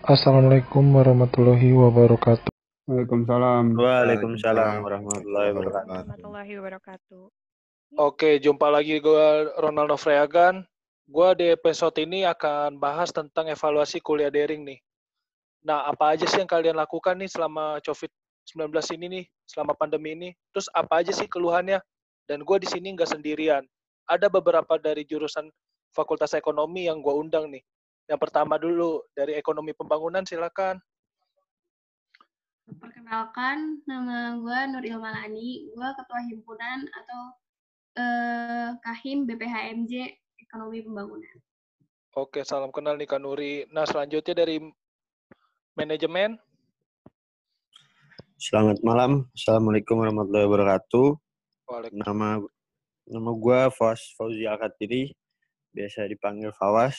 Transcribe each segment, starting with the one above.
Assalamualaikum warahmatullahi wabarakatuh. Waalaikumsalam. Waalaikumsalam warahmatullahi wabarakatuh. warahmatullahi wabarakatuh. Oke, jumpa lagi gue Ronaldo Freagan. Gue di episode ini akan bahas tentang evaluasi kuliah daring nih. Nah, apa aja sih yang kalian lakukan nih selama COVID-19 ini nih, selama pandemi ini? Terus apa aja sih keluhannya? Dan gue di sini nggak sendirian. Ada beberapa dari jurusan Fakultas Ekonomi yang gue undang nih. Yang pertama dulu dari Ekonomi Pembangunan, silakan. Perkenalkan, nama gue Nur Ilmalani. Gue ketua himpunan atau eh, Kahim BPHMJ Ekonomi Pembangunan. Oke, salam kenal nih Kak Nuri. Nah, selanjutnya dari manajemen. Selamat malam. Assalamualaikum warahmatullahi wabarakatuh. Waalaikumsalam. Nama nama gue Fawaz Fauzi Alkatiri, biasa dipanggil Fawas.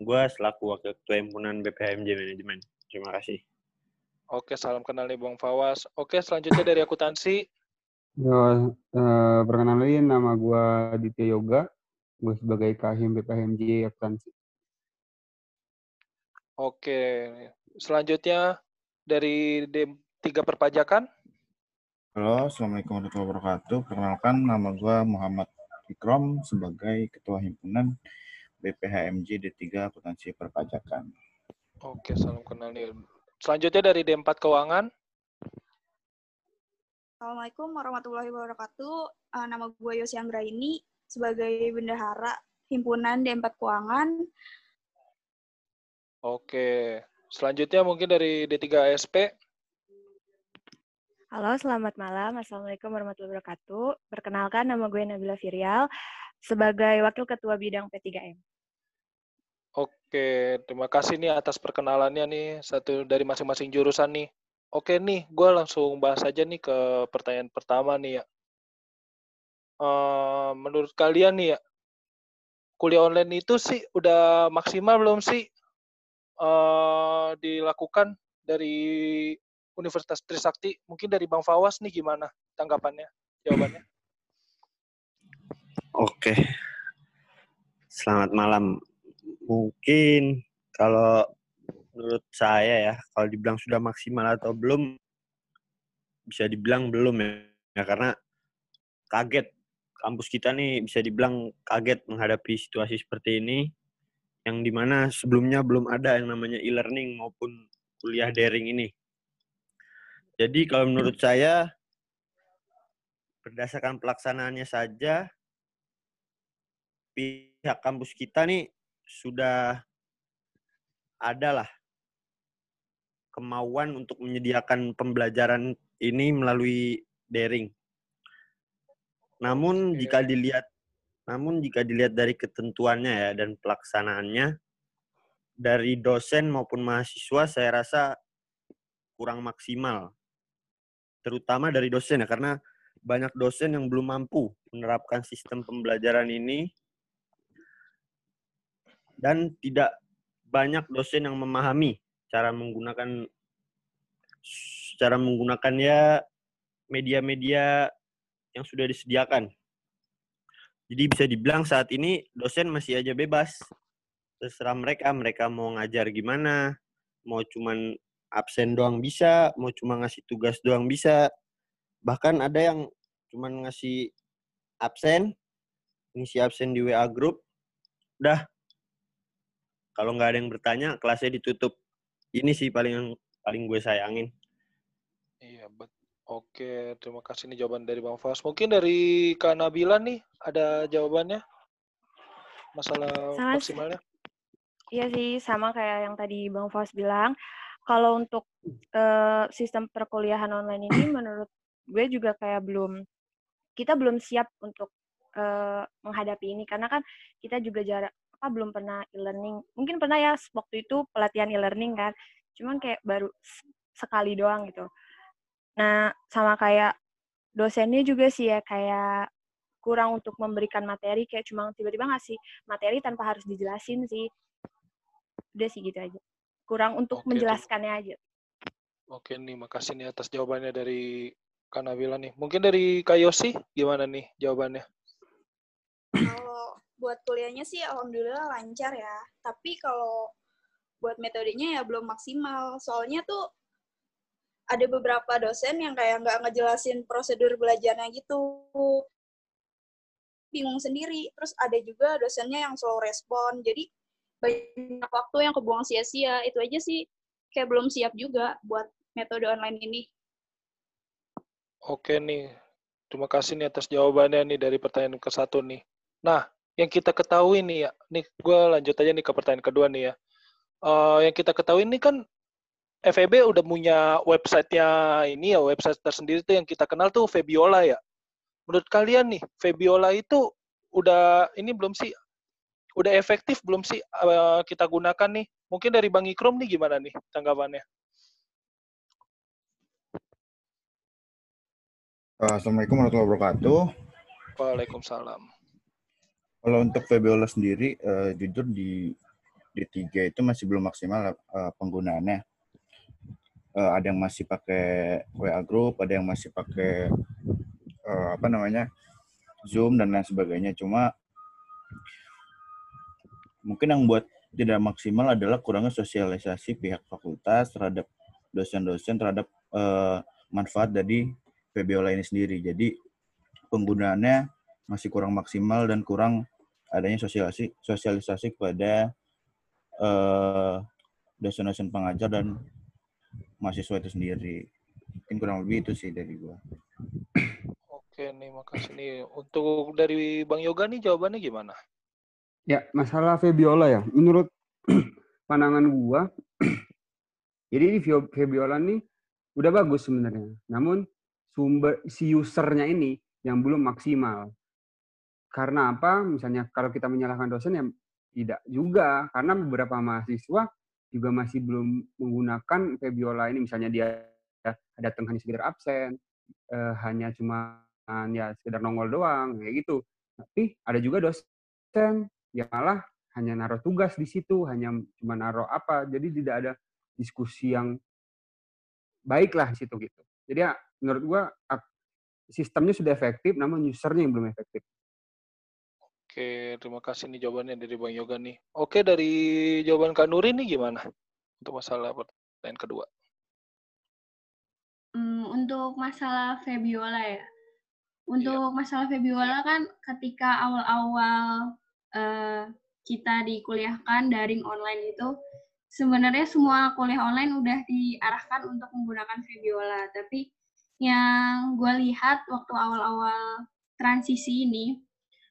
Gue selaku wakil ketua himpunan BPHMJ Manajemen. Terima kasih. Oke, salam kenal nih Bang Fawas. Oke, selanjutnya dari akuntansi. Yo, eh, perkenalin nama gue Ditya Yoga. Gue sebagai Kahim BPHMJ Akuntansi. Oke, selanjutnya dari D3 Perpajakan. Halo, Assalamualaikum warahmatullahi wabarakatuh. Perkenalkan, nama gue Muhammad Ikrom sebagai Ketua Himpunan BPHMJ D3 Akuntansi Perpajakan. Oke, salam kenal nih. Selanjutnya dari D4 Keuangan. Assalamualaikum warahmatullahi wabarakatuh. Eh, nama gue Yosi Anggraini sebagai bendahara himpunan D4 Keuangan. Oke, selanjutnya mungkin dari D3 ASP. Halo, selamat malam. Assalamualaikum warahmatullahi wabarakatuh. Perkenalkan, nama gue Nabila Firial sebagai Wakil Ketua Bidang P3M. Oke, terima kasih nih atas perkenalannya nih satu dari masing-masing jurusan nih. Oke nih, gue langsung bahas aja nih ke pertanyaan pertama nih ya. Eh, menurut kalian nih ya, kuliah online itu sih udah maksimal belum sih eh dilakukan dari Universitas Trisakti? Mungkin dari Bang Fawas nih gimana tanggapannya, jawabannya? Oke. Selamat malam. Mungkin kalau menurut saya ya, kalau dibilang sudah maksimal atau belum, bisa dibilang belum ya. ya karena kaget. Kampus kita nih bisa dibilang kaget menghadapi situasi seperti ini, yang di mana sebelumnya belum ada yang namanya e-learning maupun kuliah daring ini. Jadi kalau menurut saya, berdasarkan pelaksanaannya saja, pihak kampus kita nih sudah ada lah kemauan untuk menyediakan pembelajaran ini melalui daring. Namun jika dilihat namun jika dilihat dari ketentuannya ya dan pelaksanaannya dari dosen maupun mahasiswa saya rasa kurang maksimal. Terutama dari dosen ya karena banyak dosen yang belum mampu menerapkan sistem pembelajaran ini dan tidak banyak dosen yang memahami cara menggunakan cara menggunakan ya media-media yang sudah disediakan. Jadi bisa dibilang saat ini dosen masih aja bebas. Terserah mereka, mereka mau ngajar gimana, mau cuman absen doang bisa, mau cuma ngasih tugas doang bisa. Bahkan ada yang cuman ngasih absen, ngisi absen di WA group, udah kalau nggak ada yang bertanya kelasnya ditutup ini sih paling yang paling gue sayangin Iya, bet. Oke, terima kasih nih jawaban dari Bang Fawas. Mungkin dari Kak Nabila nih ada jawabannya masalah Sama sih. maksimalnya. Iya sih, sama kayak yang tadi Bang Faus bilang. Kalau untuk eh, sistem perkuliahan online ini, menurut gue juga kayak belum, kita belum siap untuk eh, menghadapi ini. Karena kan kita juga jarak, apa, belum pernah e-learning. Mungkin pernah ya waktu itu pelatihan e-learning kan. Cuman kayak baru sekali doang gitu. Nah, sama kayak dosennya juga sih ya, kayak kurang untuk memberikan materi, kayak cuma tiba-tiba ngasih materi tanpa harus dijelasin sih. Udah sih gitu aja. Kurang untuk Oke, menjelaskannya aja. Oke nih, makasih nih atas jawabannya dari Kak Nabila nih. Mungkin dari Kak Yosi, gimana nih jawabannya? Kalau buat kuliahnya sih alhamdulillah lancar ya. Tapi kalau buat metodenya ya belum maksimal. Soalnya tuh ada beberapa dosen yang kayak nggak ngejelasin prosedur belajarnya gitu. Bingung sendiri. Terus ada juga dosennya yang slow respon. Jadi banyak waktu yang kebuang sia-sia. Itu aja sih kayak belum siap juga buat metode online ini. Oke nih, terima kasih nih atas jawabannya nih dari pertanyaan ke satu nih. Nah, yang kita ketahui nih ya, nih gue lanjut aja nih ke pertanyaan kedua nih ya. Uh, yang kita ketahui ini kan FEB udah punya websitenya ini ya, website tersendiri tuh yang kita kenal tuh Febiola ya. Menurut kalian nih, Febiola itu udah ini belum sih? Udah efektif belum sih uh, kita gunakan nih? Mungkin dari Bang Ikrom nih gimana nih tanggapannya? Assalamualaikum warahmatullahi wabarakatuh. Waalaikumsalam. Kalau untuk Fabiola sendiri, uh, jujur di di tiga itu masih belum maksimal uh, penggunaannya. Uh, ada yang masih pakai WA group, ada yang masih pakai uh, apa namanya Zoom dan lain sebagainya. Cuma mungkin yang buat tidak maksimal adalah kurangnya sosialisasi pihak fakultas terhadap dosen-dosen terhadap uh, manfaat dari Febiola ini sendiri. Jadi penggunaannya masih kurang maksimal dan kurang adanya sosialisasi sosialisasi kepada uh, dosen-dosen pengajar dan mahasiswa itu sendiri. Mungkin kurang lebih itu sih dari gua. Oke nih, makasih nih. Untuk dari Bang Yoga nih jawabannya gimana? Ya, masalah Febiola ya. Menurut pandangan gua, jadi di Febiola nih udah bagus sebenarnya. Namun sumber si usernya ini yang belum maksimal. Karena apa? Misalnya kalau kita menyalahkan dosen ya tidak juga karena beberapa mahasiswa juga masih belum menggunakan Febiola ini misalnya dia datang hanya sekedar absen, eh, hanya cuma ya sekedar nongol doang kayak gitu. Tapi ada juga dosen yang malah hanya naruh tugas di situ, hanya cuma naruh apa, jadi tidak ada diskusi yang baik lah di situ gitu. Jadi ya menurut gua sistemnya sudah efektif, namun usernya yang belum efektif. Oke, terima kasih nih jawabannya dari Bang Yoga nih. Oke, dari jawaban Kak Nuri nih gimana untuk masalah pertanyaan kedua? Hmm, untuk masalah Febiola ya. Untuk iya. masalah Febiola kan ketika awal-awal uh, kita dikuliahkan daring online itu sebenarnya semua kuliah online udah diarahkan untuk menggunakan Febiola, tapi yang gue lihat waktu awal-awal transisi ini,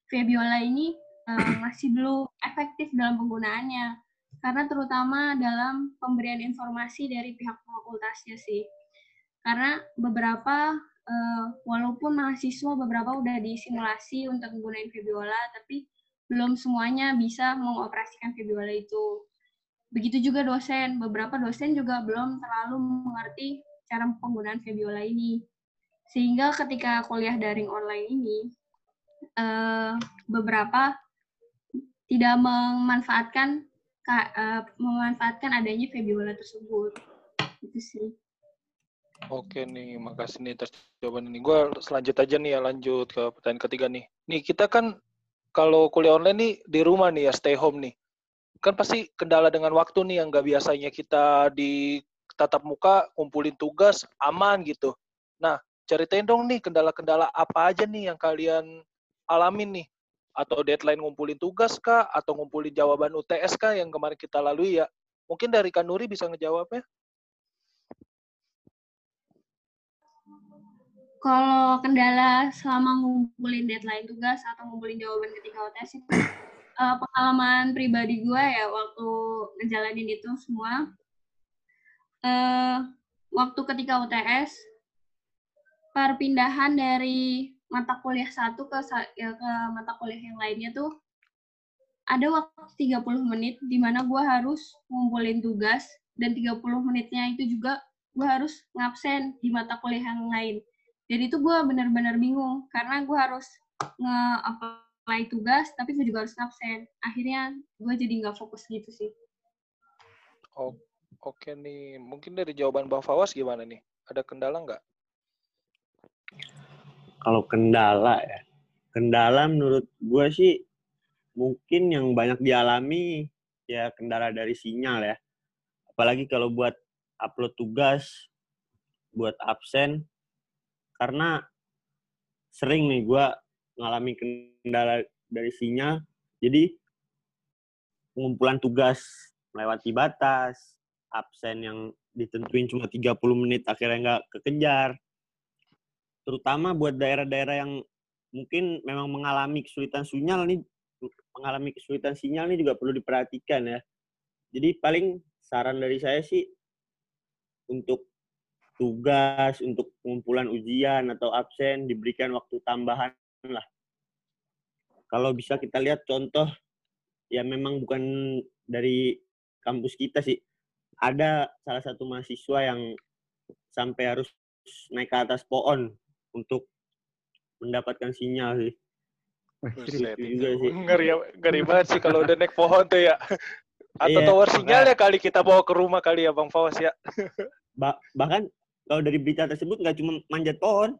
Febiola ini uh, masih belum efektif dalam penggunaannya, karena terutama dalam pemberian informasi dari pihak fakultasnya sih. Karena beberapa, uh, walaupun mahasiswa beberapa udah disimulasi untuk menggunakan Febiola, tapi belum semuanya bisa mengoperasikan Febiola itu. Begitu juga dosen, beberapa dosen juga belum terlalu mengerti cara penggunaan Febiola ini. Sehingga ketika kuliah daring online ini, uh, beberapa tidak memanfaatkan uh, memanfaatkan adanya Febiola tersebut. Itu sih. Oke nih, makasih nih atas jawaban ini. Gue selanjut aja nih ya, lanjut ke pertanyaan ketiga nih. Nih kita kan kalau kuliah online nih di rumah nih ya, stay home nih kan pasti kendala dengan waktu nih yang nggak biasanya kita di tatap muka kumpulin tugas aman gitu. Nah, ceritain dong nih kendala-kendala apa aja nih yang kalian alamin nih? Atau deadline ngumpulin tugas kah? Atau ngumpulin jawaban UTS kah yang kemarin kita lalui ya? Mungkin dari Kanuri bisa ngejawabnya? Kalau kendala selama ngumpulin deadline tugas atau ngumpulin jawaban ketika UTS itu uh, pengalaman pribadi gue ya waktu ngejalanin itu semua uh, waktu ketika UTS perpindahan dari mata kuliah satu ke ya, ke mata kuliah yang lainnya tuh ada waktu 30 menit di mana gue harus ngumpulin tugas dan 30 menitnya itu juga gue harus ngabsen di mata kuliah yang lain. Jadi itu gue benar-benar bingung karena gue harus nge apply tugas tapi gue juga harus absen akhirnya gue jadi nggak fokus gitu sih. Oh, oke nih mungkin dari jawaban bang Fawas gimana nih? Ada kendala nggak kalau kendala ya. Kendala menurut gue sih mungkin yang banyak dialami ya kendala dari sinyal ya. Apalagi kalau buat upload tugas, buat absen, karena sering nih gue ngalami kendala dari sinyal, jadi pengumpulan tugas melewati batas, absen yang ditentuin cuma 30 menit akhirnya nggak kekejar. Terutama buat daerah-daerah yang mungkin memang mengalami kesulitan sinyal nih, mengalami kesulitan sinyal nih juga perlu diperhatikan ya. Jadi paling saran dari saya sih untuk tugas, untuk pengumpulan ujian atau absen diberikan waktu tambahan lah. Kalau bisa kita lihat contoh ya memang bukan dari kampus kita sih. Ada salah satu mahasiswa yang sampai harus naik ke atas pohon untuk mendapatkan sinyal sih. Buset, juga sih. Ngeri, ngeri banget sih kalau udah naik pohon tuh ya. Atau Iya, tower maka- sinyalnya kali kita bawa ke rumah kali ya Bang Fawas ya. Ba- bahkan kalau dari berita tersebut nggak cuma manjat pohon,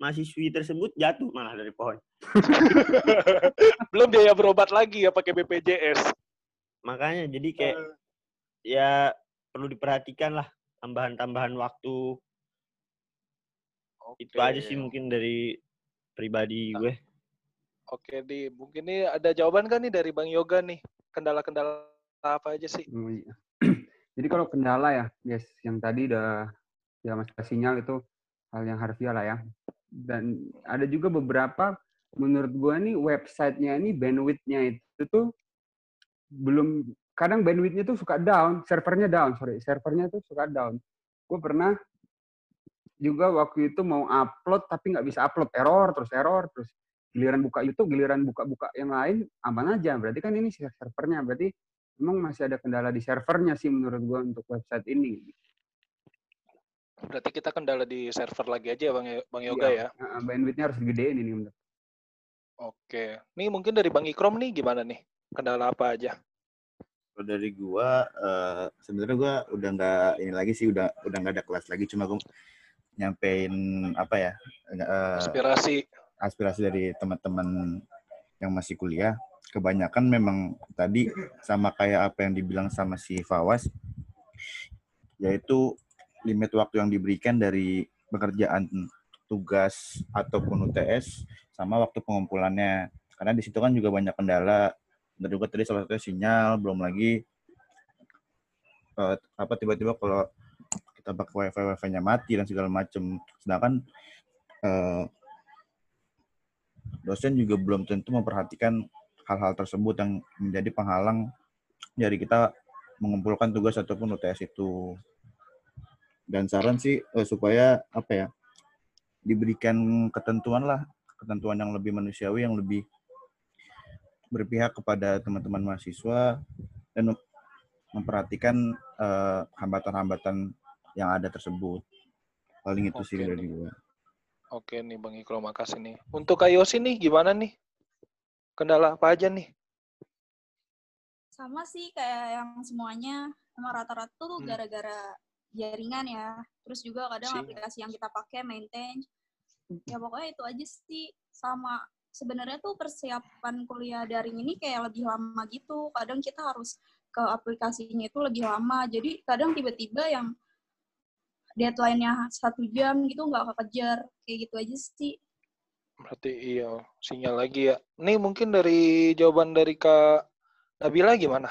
mahasiswi tersebut jatuh malah dari pohon. Belum biaya berobat lagi ya pakai BPJS. Makanya jadi kayak ya perlu diperhatikan lah tambahan-tambahan waktu. Itu aja sih mungkin dari pribadi gue. Oke, di mungkin ini ada jawaban kan nih dari Bang Yoga nih? Kendala-kendala apa aja sih? Oh, iya. Jadi kalau kendala ya, guys, yang tadi udah ya masalah sinyal itu hal yang harfiah lah ya. Dan ada juga beberapa menurut gua nih websitenya ini bandwidth-nya itu tuh belum kadang bandwidth-nya tuh suka down, servernya down, sorry, servernya tuh suka down. Gue pernah juga waktu itu mau upload tapi nggak bisa upload, error terus error terus giliran buka YouTube, giliran buka-buka yang lain aman aja. Berarti kan ini servernya, berarti memang masih ada kendala di servernya sih menurut gua untuk website ini. Berarti kita kendala di server lagi aja ya Bang, Bang Yoga ya? Iya, uh, bandwidth-nya harus digedein ini menurut. Oke. Nih mungkin dari Bang Ikrom nih gimana nih? Kendala apa aja? Kalau dari gua eh, sebenarnya gua udah nggak ini lagi sih udah udah nggak ada kelas lagi cuma gua nyampein apa ya eh, Aspirasi. aspirasi dari teman-teman yang masih kuliah. Kebanyakan memang tadi sama kayak apa yang dibilang sama si Fawas yaitu limit waktu yang diberikan dari pekerjaan tugas ataupun UTS sama waktu pengumpulannya. Karena di situ kan juga banyak kendala. Dan juga tadi salah satunya sinyal belum lagi eh, apa tiba-tiba kalau kita pakai wifi wifi-nya mati dan segala macam sedangkan eh, dosen juga belum tentu memperhatikan hal-hal tersebut yang menjadi penghalang dari kita mengumpulkan tugas ataupun UTS itu. Dan saran sih eh, supaya apa ya diberikan ketentuan lah, ketentuan yang lebih manusiawi, yang lebih berpihak kepada teman-teman mahasiswa dan mem- memperhatikan eh, hambatan-hambatan yang ada tersebut. Paling itu sih dari gue. Oke nih Bang Ikrom, makasih nih. Untuk IOC nih gimana nih? Kendala apa aja nih? sama sih kayak yang semuanya emang rata-rata tuh Hmm. gara-gara jaringan ya terus juga kadang Sinyal. aplikasi yang kita pakai maintain ya pokoknya itu aja sih sama sebenarnya tuh persiapan kuliah daring ini kayak lebih lama gitu kadang kita harus ke aplikasinya itu lebih lama jadi kadang tiba-tiba yang deadline-nya satu jam gitu nggak kekejar kayak gitu aja sih Berarti iya, sinyal lagi ya. Nih mungkin dari jawaban dari Kak Nabila gimana?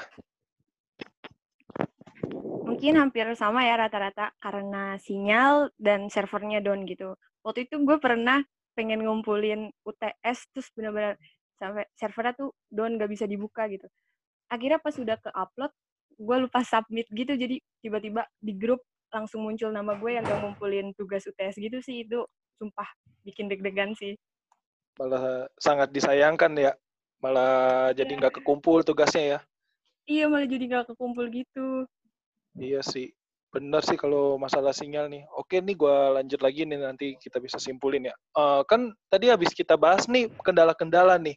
Mungkin hampir sama ya rata-rata karena sinyal dan servernya down gitu. Waktu itu gue pernah pengen ngumpulin UTS terus benar-benar sampai servernya tuh down gak bisa dibuka gitu. Akhirnya pas udah ke upload, gue lupa submit gitu jadi tiba-tiba di grup langsung muncul nama gue yang gak ngumpulin tugas UTS gitu sih itu sumpah bikin deg-degan sih. Malah sangat disayangkan ya. Malah jadi nggak kekumpul tugasnya ya. Iya malah jadi gak kekumpul gitu. Iya sih. Benar sih kalau masalah sinyal nih. Oke nih gua lanjut lagi nih nanti kita bisa simpulin ya. Eh, kan tadi habis kita bahas nih kendala-kendala nih.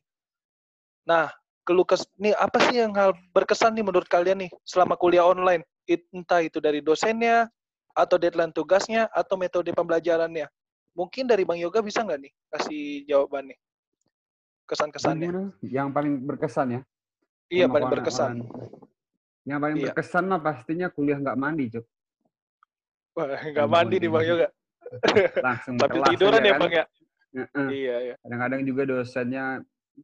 Nah, keluh kes nih apa sih yang hal berkesan nih menurut kalian nih selama kuliah online? It- entah itu dari dosennya atau deadline tugasnya atau metode pembelajarannya. Mungkin dari Bang Yoga bisa nggak nih kasih jawaban nih? Kesan-kesannya. Yang paling berkesan ya. Iya, paling berkesan. online. Yang paling Iya. berkesan mah pastinya kuliah nggak mandi, Cuk. Wah, nggak Mandi nih Bang. Yoga. Langsung kelas tiduran ya kan. Bang ya? Heeh. Iya, iya. Kadang-kadang juga dosennya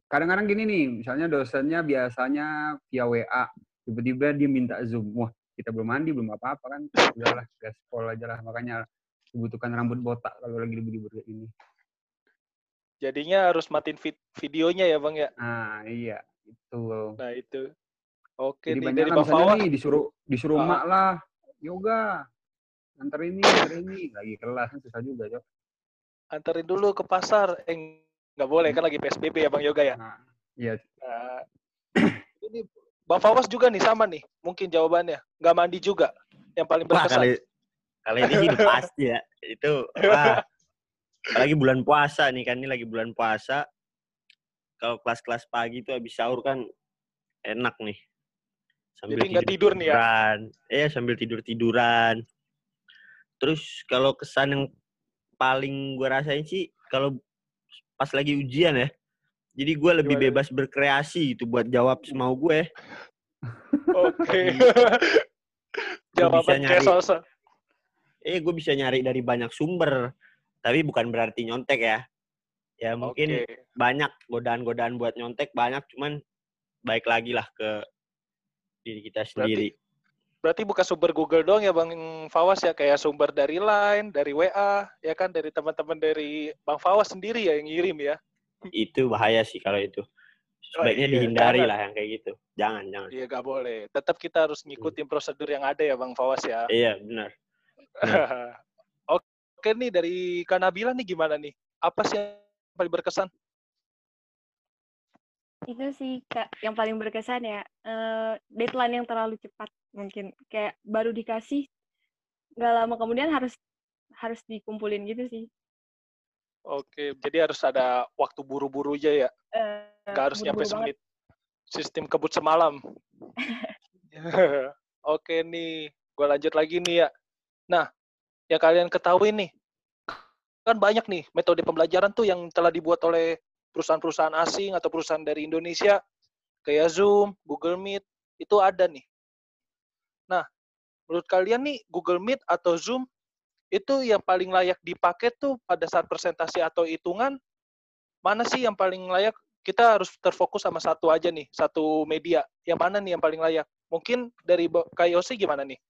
kadang-kadang gini nih, misalnya dosennya biasanya via WA, tiba-tiba dia minta Zoom. Wah, kita belum mandi, belum apa-apa kan. Udahlah, gaspol aja lah. Makanya dibutuhkan rambut botak kalau lagi libur-libur kayak ini. Jadinya harus matiin vid- videonya ya Bang ya? Nah, iya, itu. Nah itu. Oke Jadi nih, banyak dari kan Fawas. nih disuruh disuruh Ah. mak lah, yoga, antar ini, antar ini, lagi kelas kan susah juga, Cok. Anterin dulu ke pasar. Eh, nggak boleh kan lagi PSBB ya Bang Yoga ya? Nah, iya, Nah, ini Bang Fawas juga nih sama nih. Mungkin jawabannya. Nggak mandi juga. Yang paling Wah, berkesan. kali kali ini udah pasti ya. Itu wah. Apalagi bulan puasa nih kan ini lagi bulan puasa. Kalau kelas-kelas pagi itu habis sahur kan enak nih. Sambil Jadi nggak tidur nih ya? tiduran. Iya, sambil tidur-tiduran. Terus kalau kesan yang paling gue rasain sih kalau pas lagi ujian ya. Jadi gue lebih Gimana? bebas berkreasi gitu buat jawab semau gue. Oke. Jawaban kayak eh gue bisa nyari dari banyak sumber tapi bukan berarti nyontek ya ya mungkin Oke. banyak godaan-godaan buat nyontek banyak cuman baik lagi lah ke diri kita sendiri Berarti bukan sumber Google doang ya Bang Fawas ya, kayak sumber dari Line, dari WA, ya kan dari teman-teman dari Bang Fawas sendiri ya yang ngirim ya. Itu bahaya sih kalau itu sebaiknya iya, dihindari jangan. lah yang kayak gitu jangan jangan Iya nggak boleh. Tetap kita harus ngikutin prosedur yang ada ya Bang Fawas ya. iya benar Oke nih dari Kanabila nih gimana nih? Apa sih yang paling berkesan? Itu sih Kak, yang paling berkesan ya, eh, deadline yang terlalu cepat mungkin. Kayak baru dikasih, nggak lama kemudian harus harus dikumpulin gitu sih. Oke, jadi harus ada waktu buru-buru aja ya. Eh, Nggak harus nyampe buru-buru banget. semenit. Sistem kebut semalam. Oke nih, gue lanjut lagi nih ya. Nah, yang kalian ketahui nih, kan banyak nih metode pembelajaran tuh yang telah dibuat oleh perusahaan-perusahaan asing atau perusahaan dari Indonesia, kayak Zoom, Google Meet, itu ada nih. Nah, menurut kalian nih, Google Meet atau Zoom, itu yang paling layak dipakai tuh pada saat presentasi atau hitungan, mana sih yang paling layak? Kita harus terfokus sama satu aja nih, satu media. Yang mana nih yang paling layak? Mungkin dari Yosi gimana nih?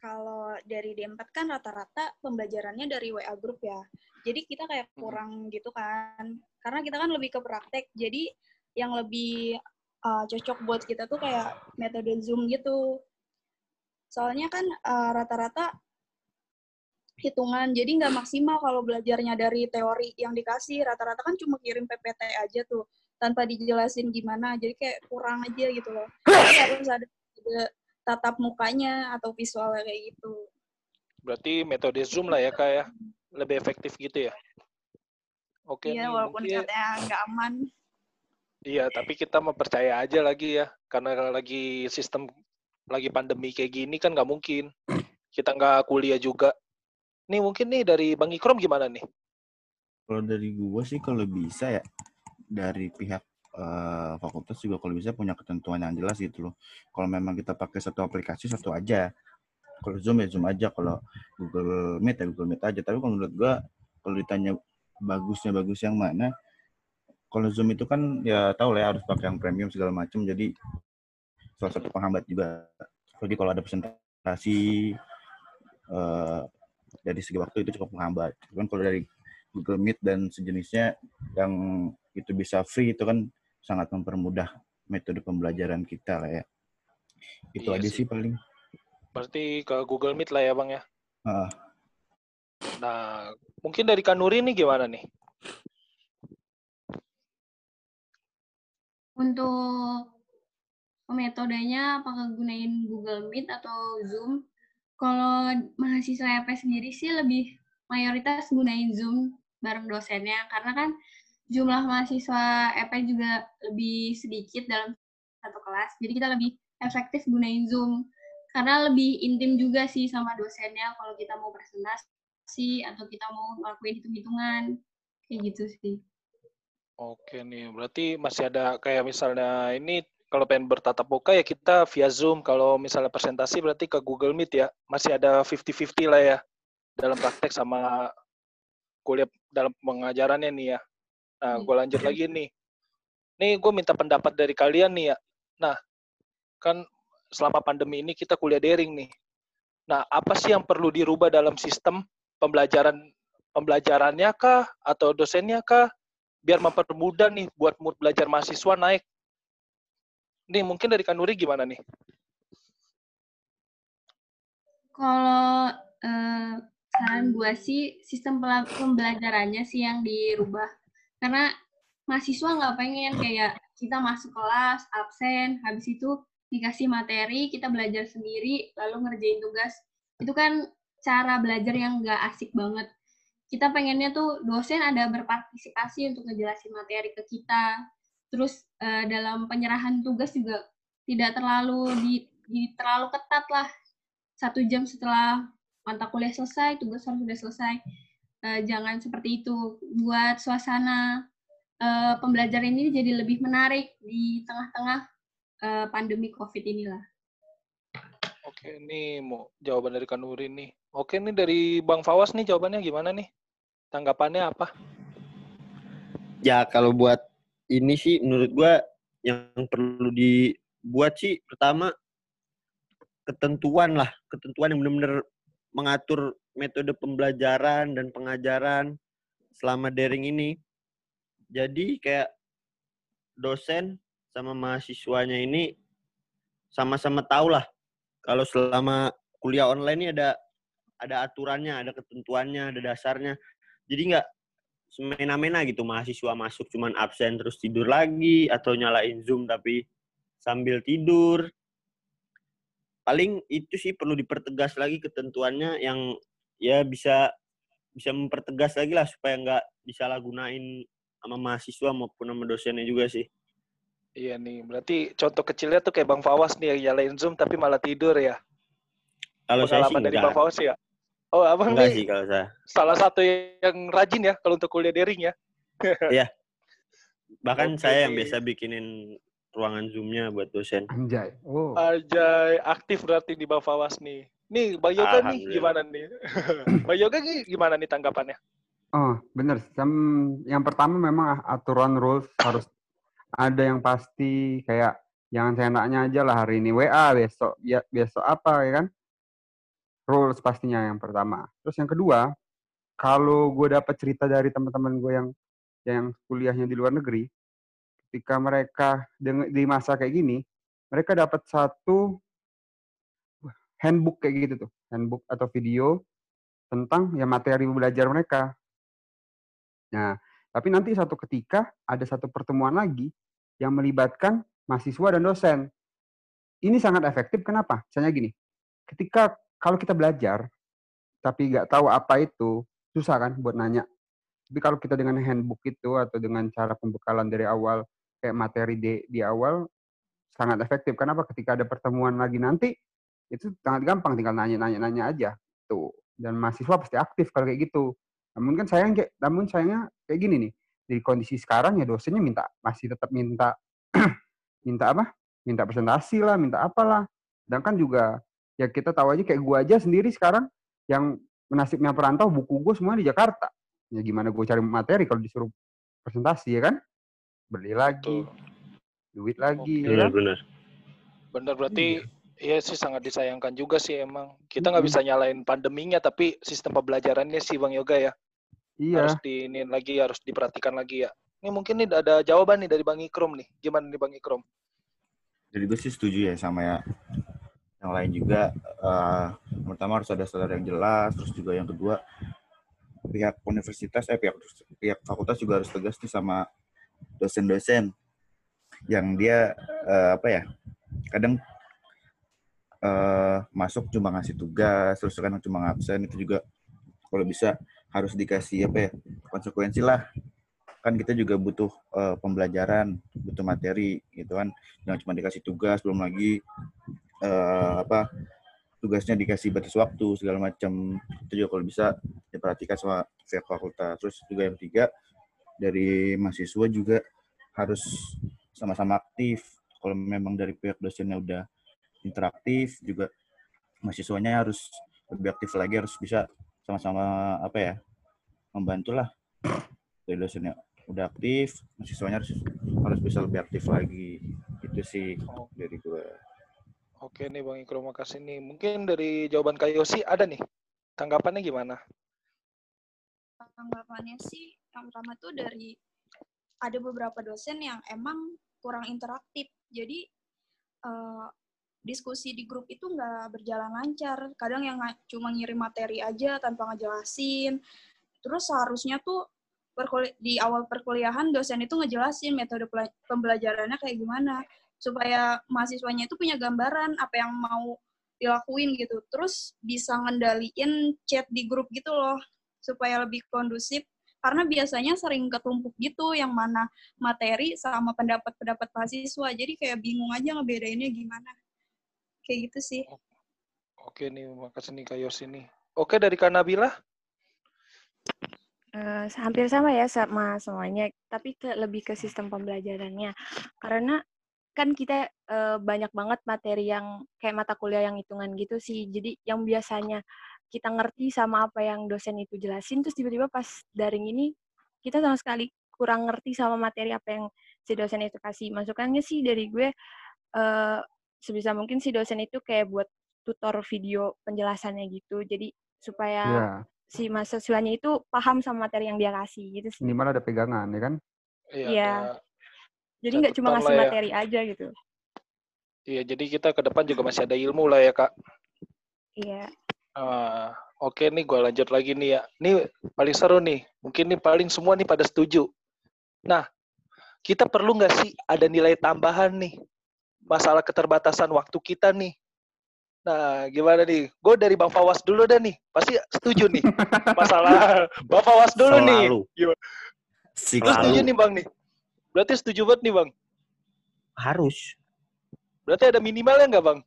Kalau dari D4 kan rata-rata pembelajarannya dari WA group ya. Jadi kita kayak kurang gitu kan. Karena kita kan lebih ke praktek. Jadi yang lebih uh, cocok buat kita tuh kayak metode Zoom gitu. Soalnya kan uh, rata-rata hitungan. Jadi nggak maksimal kalau belajarnya dari teori yang dikasih. Rata-rata kan cuma kirim PPT aja tuh. Tanpa dijelasin gimana. Jadi kayak kurang aja gitu loh. Jadi harus ada ada tatap mukanya atau visualnya kayak gitu. Berarti metode Zoom lah ya, Kak ya. Lebih efektif gitu ya. Oke nih, Iya, walaupun mungkin- katanya nggak aman. Iya, tapi kita mempercaya aja lagi ya. Karena lagi sistem, lagi pandemi kayak gini kan nggak mungkin. Kita nggak kuliah juga. Nih mungkin nih dari Bang Ikrom gimana nih? Kalau dari gua sih kalau bisa ya dari pihak eh, fakultas juga kalau bisa punya ketentuan yang jelas gitu loh. Kalau memang kita pakai satu aplikasi satu aja. Kalau Zoom ya Zoom aja, kalau Google Meet ya Google Meet aja. Tapi kalau menurut gua kalau ditanya bagusnya bagus yang mana, kalau Zoom itu kan ya tahu lah ya harus pakai yang premium segala macam. Jadi salah satu penghambat juga. Jadi kalau ada presentasi eh, dari segi waktu itu cukup menghambat. Kan kalau dari Google Meet dan sejenisnya yang itu bisa free itu kan sangat mempermudah metode pembelajaran kita lah ya. Itu Iya aja sih. sih paling. Berarti ke Google Meet lah ya Bang ya. Ah, Nah, mungkin dari Kanuri nih gimana nih? Untuk metodenya apakah gunain Google Meet atau Zoom? Kalau mahasiswa EP sendiri sih lebih mayoritas gunain Zoom bareng dosennya karena kan jumlah mahasiswa EP juga lebih sedikit dalam satu kelas. Jadi kita lebih efektif gunain Zoom karena lebih intim juga sih sama dosennya kalau kita mau presentasi atau kita mau ngelakuin hitung-hitungan kayak gitu sih. Oke nih, berarti masih ada kayak misalnya ini kalau pengen bertatap muka ya kita via Zoom. Kalau misalnya presentasi berarti ke Google Meet ya. Masih ada 50-50 lah ya dalam praktek sama kuliah dalam pengajarannya nih ya. Nah, gue lanjut lagi nih. Nih gue minta pendapat dari kalian nih ya. Nah, kan selama pandemi ini kita kuliah daring nih. Nah, apa sih yang perlu dirubah dalam sistem pembelajaran pembelajarannya kah atau dosennya kah biar mempermudah nih buat mood belajar mahasiswa naik Nih mungkin dari Kanuri gimana nih? Kalau eh, saran gue sih sistem pembelajarannya sih yang dirubah. Karena mahasiswa nggak pengen kayak kita masuk kelas, absen, habis itu dikasih materi, kita belajar sendiri, lalu ngerjain tugas. Itu kan cara belajar yang nggak asik banget. Kita pengennya tuh dosen ada berpartisipasi untuk ngejelasin materi ke kita, terus uh, dalam penyerahan tugas juga tidak terlalu di, di terlalu ketat lah. Satu jam setelah mata kuliah selesai tugas harus sudah selesai. Uh, jangan seperti itu. Buat suasana uh, pembelajaran ini jadi lebih menarik di tengah-tengah uh, pandemi covid inilah. Oke ini mau jawaban dari Kanuri nih. Oke nih dari Bang Fawas nih jawabannya gimana nih? Tanggapannya apa? Ya kalau buat ini sih menurut gua yang perlu dibuat sih pertama ketentuan lah, ketentuan yang benar-benar mengatur metode pembelajaran dan pengajaran selama daring ini. Jadi kayak dosen sama mahasiswanya ini sama-sama tahu lah kalau selama kuliah online ini ada ada aturannya, ada ketentuannya, ada dasarnya. Jadi nggak semena-mena gitu mahasiswa masuk cuman absen terus tidur lagi atau nyalain Zoom tapi sambil tidur. Paling itu sih perlu dipertegas lagi ketentuannya yang ya bisa bisa mempertegas lagi lah supaya nggak disalahgunain sama mahasiswa maupun sama dosennya juga sih. Iya nih, berarti contoh kecilnya tuh kayak Bang Fawas nih yang nyalain Zoom tapi malah tidur ya. Kalau saya sih dari Bang Fawas ya? Oh, abang Enggak nih sih kalau saya. salah satu yang rajin ya kalau untuk kuliah daring ya. Iya. Bahkan Oke saya yang biasa bikinin ruangan Zoom-nya buat dosen. Anjay. Oh. Ajay, aktif berarti di Bang Fawas nih. Nih, Bang Yoga nih gimana nih? Bang Yoga nih gimana nih tanggapannya? Oh, bener. Yang, yang pertama memang aturan rules harus ada yang pasti kayak jangan seenaknya aja lah hari ini WA besok ya besok apa ya kan rules pastinya yang pertama terus yang kedua kalau gue dapat cerita dari teman-teman gue yang yang kuliahnya di luar negeri ketika mereka di masa kayak gini mereka dapat satu handbook kayak gitu tuh handbook atau video tentang ya materi belajar mereka Nah, tapi nanti satu ketika ada satu pertemuan lagi yang melibatkan mahasiswa dan dosen. Ini sangat efektif. Kenapa? Misalnya gini, ketika kalau kita belajar tapi nggak tahu apa itu, susah kan buat nanya. Tapi kalau kita dengan handbook itu atau dengan cara pembekalan dari awal kayak materi di, di awal sangat efektif. Kenapa? Ketika ada pertemuan lagi nanti itu sangat gampang tinggal nanya-nanya-nanya aja tuh. Dan mahasiswa pasti aktif kalau kayak gitu. Namun kan sayang namun sayangnya kayak gini nih. Di kondisi sekarang ya dosennya minta masih tetap minta minta apa? Minta presentasi lah, minta apalah. Sedangkan juga ya kita tahu aja kayak gua aja sendiri sekarang yang nasibnya perantau buku gue semua di Jakarta. Ya gimana gue cari materi kalau disuruh presentasi ya kan? Beli lagi, Tuh. duit lagi Oke. ya kan? Benar-benar. Bener berarti Iya sih sangat disayangkan juga sih emang. Kita nggak bisa nyalain pandeminya tapi sistem pembelajarannya sih Bang Yoga ya. Iya. Harus di ini lagi harus diperhatikan lagi ya. Ini mungkin nih ada jawaban nih dari Bang Ikrom nih. Gimana nih Bang Ikrom? Jadi gue sih setuju ya sama ya yang lain juga. yang pertama harus ada standar yang jelas, terus juga yang kedua pihak universitas, eh pihak pihak fakultas juga harus tegas nih sama dosen-dosen yang dia eh, apa ya kadang eh, masuk cuma ngasih tugas, terus kadang cuma ngabsen itu juga kalau bisa harus dikasih apa ya konsekuensi lah kan kita juga butuh eh, pembelajaran, butuh materi gitu kan. Jangan cuma dikasih tugas, belum lagi eh, apa tugasnya dikasih batas waktu segala macam. Itu juga kalau bisa diperhatikan sama pihak fakultas. Terus juga yang ketiga dari mahasiswa juga harus sama-sama aktif kalau memang dari pihak dosennya udah interaktif juga mahasiswanya harus lebih aktif lagi harus bisa sama-sama apa ya membantulah dari dosennya udah aktif mahasiswanya harus harus bisa lebih aktif lagi itu sih dari gue Oke nih Bang Ikro, makasih nih. Mungkin dari jawaban Kak Yosi ada nih. Tanggapannya gimana? tanggapannya sih yang pertama tuh dari ada beberapa dosen yang emang kurang interaktif jadi eh, diskusi di grup itu nggak berjalan lancar kadang yang cuma ngirim materi aja tanpa ngejelasin terus seharusnya tuh di awal perkuliahan dosen itu ngejelasin metode pembelajarannya kayak gimana supaya mahasiswanya itu punya gambaran apa yang mau dilakuin gitu terus bisa ngendaliin chat di grup gitu loh supaya lebih kondusif karena biasanya sering ketumpuk gitu yang mana materi sama pendapat-pendapat mahasiswa jadi kayak bingung aja ngebedainnya gimana kayak gitu sih Oke nih, makasih nih Kak Yosi nih. Oke dari Kak Nabila? Eh, hampir sama ya sama semuanya, tapi ke, lebih ke sistem pembelajarannya. Karena kan kita eh, banyak banget materi yang kayak mata kuliah yang hitungan gitu sih. Jadi yang biasanya kita ngerti sama apa yang dosen itu jelasin, terus tiba-tiba pas daring ini kita sama sekali kurang ngerti sama materi apa yang si dosen itu kasih. Masukannya sih dari gue eh, sebisa mungkin si dosen itu kayak buat tutor video penjelasannya gitu. Jadi supaya Ya, si mahasiswanya itu paham sama materi yang dia kasih gitu sih. minimal ada pegangan ya kan. Iya. ada- Jadi nggak cuma ngasih ya. materi aja gitu. Iya, jadi kita ke depan juga masih ada ilmu lah ya Kak. Iya. Ah, Oke nih, gue lanjut lagi nih ya. Ini paling seru nih. Mungkin nih paling semua nih pada setuju. Nah, kita perlu nggak sih ada nilai tambahan nih? Masalah keterbatasan waktu kita nih. Nah, gimana nih? Gue dari Bang Fawas dulu dah nih. Pasti setuju nih. Masalah Bang Fawas dulu nih. Selalu. Gimana? si Lu setuju Selalu. nih Bang nih? Berarti setuju banget nih Bang? Harus. Berarti ada minimalnya nggak Bang?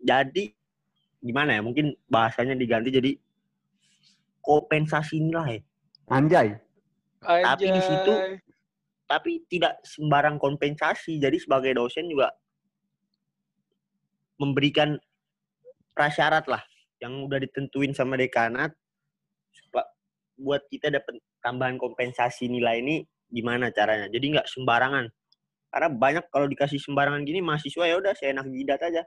Jadi gimana ya? Mungkin bahasanya diganti jadi kompensasi nilai. Anjay. Tapi di situ Anjay. Tapi tidak sembarang kompensasi. Jadi sebagai dosen juga memberikan prasyarat lah yang udah ditentuin sama dekanat buat kita dapat tambahan kompensasi nilai ini gimana caranya. Jadi nggak sembarangan. Karena banyak kalau dikasih sembarangan gini mahasiswa ya udah seenak jidat aja,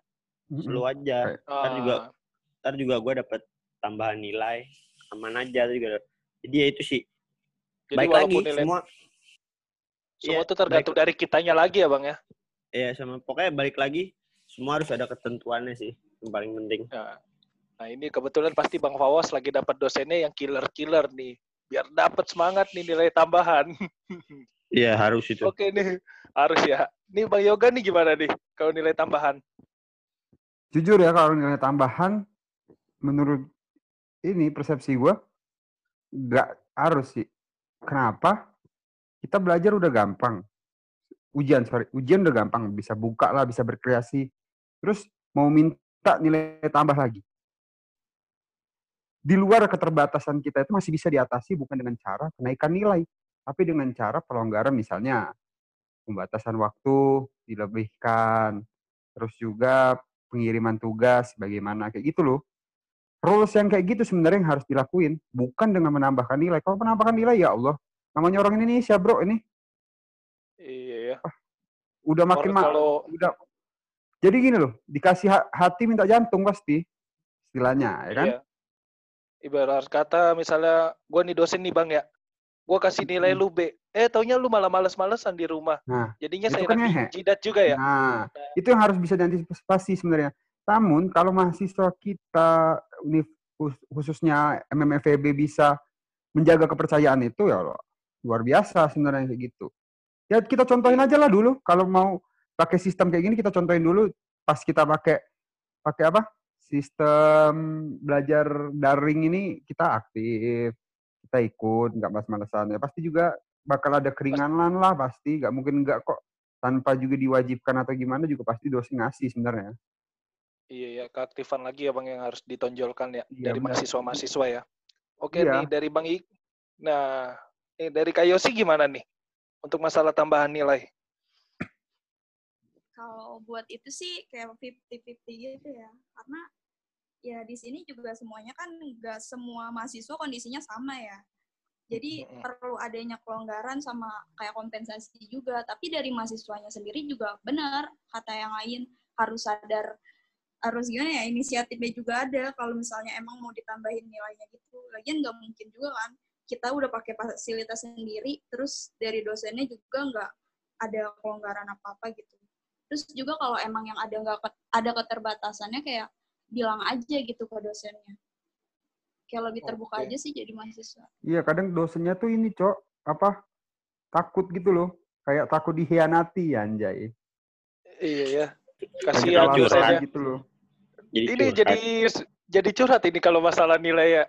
slow aja. Ntar juga Ah, ntar juga gue dapet tambahan nilai aman aja juga. Jadi ya itu sih. jadi Baik lagi nilai semua semua Iya, itu tergantung dari kitanya lagi ya Bang ya? ya sama pokoknya balik lagi semua harus ada ketentuannya sih yang paling penting. Nah, nah ini kebetulan pasti Bang Fawas lagi dapat dosennya yang killer-killer nih. Biar dapat semangat nih nilai tambahan. Iya harus itu. Oke nih, harus ya. Nih Bang Yoga nih gimana nih kalau nilai tambahan? Jujur ya kalau nilai tambahan menurut ini persepsi gua nggak harus sih. Kenapa? Kita belajar udah gampang. Ujian, sorry. Ujian udah gampang. Bisa buka lah, bisa berkreasi. Terus mau minta nilai tambah lagi. Di luar keterbatasan kita itu masih bisa diatasi bukan dengan cara kenaikan nilai. Tapi dengan cara pelonggaran misalnya pembatasan waktu dilebihkan. Terus juga pengiriman tugas bagaimana kayak gitu loh. Rules yang kayak gitu sebenarnya yang harus dilakuin, bukan dengan menambahkan nilai. Kalau menambahkan nilai ya Allah, namanya orang Indonesia, Bro, ini Iya ya. udah makin Orang ma- kalau udah jadi gini loh, dikasih ha- hati minta jantung pasti istilahnya, ya kan? iya. Ibarat kata misalnya gue nih dosen nih Bang ya. Gue kasih nilai Mm-mm. lu B. Eh taunya lu malah males-malesan di rumah. Nah, Jadinya saya kan ngehe. jidat juga ya. Nah, itu yang harus bisa diantisipasi sebenarnya. Namun kalau mahasiswa kita khususnya MMFEB bisa menjaga kepercayaan itu ya Allah, luar biasa sebenarnya kayak gitu. Ya kita contohin aja lah dulu kalau mau pakai sistem kayak gini kita contohin dulu pas kita pakai pakai apa? Sistem belajar daring ini kita aktif, kita ikut, nggak malas-malesan. Ya pasti juga bakal ada keringanan lah pasti, nggak mungkin nggak kok tanpa juga diwajibkan atau gimana juga pasti dosen ngasih sebenarnya. Iya ya, keaktifan lagi ya Bang yang harus ditonjolkan ya Iya, dari mahasiswa-mahasiswa ya. Oke Iya. nih dari Bang Ik. Nah, nih dari Kak Yosi gimana nih untuk masalah tambahan nilai? Kalau buat itu sih kayak 50-50 gitu ya. Karena ya di sini juga semuanya kan nggak semua mahasiswa kondisinya sama ya. Jadi Mm-mm. perlu adanya kelonggaran sama kayak kompensasi juga. Tapi dari mahasiswanya sendiri juga benar kata yang lain harus sadar harus gimana ya inisiatifnya juga ada kalau misalnya emang mau ditambahin nilainya gitu. Lagian nggak mungkin juga kan kita udah pakai fasilitas sendiri terus dari dosennya juga nggak ada kelonggaran apa-apa gitu. Terus juga kalau emang yang ada nggak ada keterbatasannya kayak bilang aja gitu ke dosennya. Kayak lebih terbuka Oke. aja sih jadi mahasiswa. Iya, kadang dosennya tuh ini, Cok, apa? Takut gitu loh. Kayak takut dihianati ya, anjay. Iya ya. Kasihan dosennya. gitu loh. Jadi Ini curhat. jadi jadi curhat ini kalau masalah nilai ya.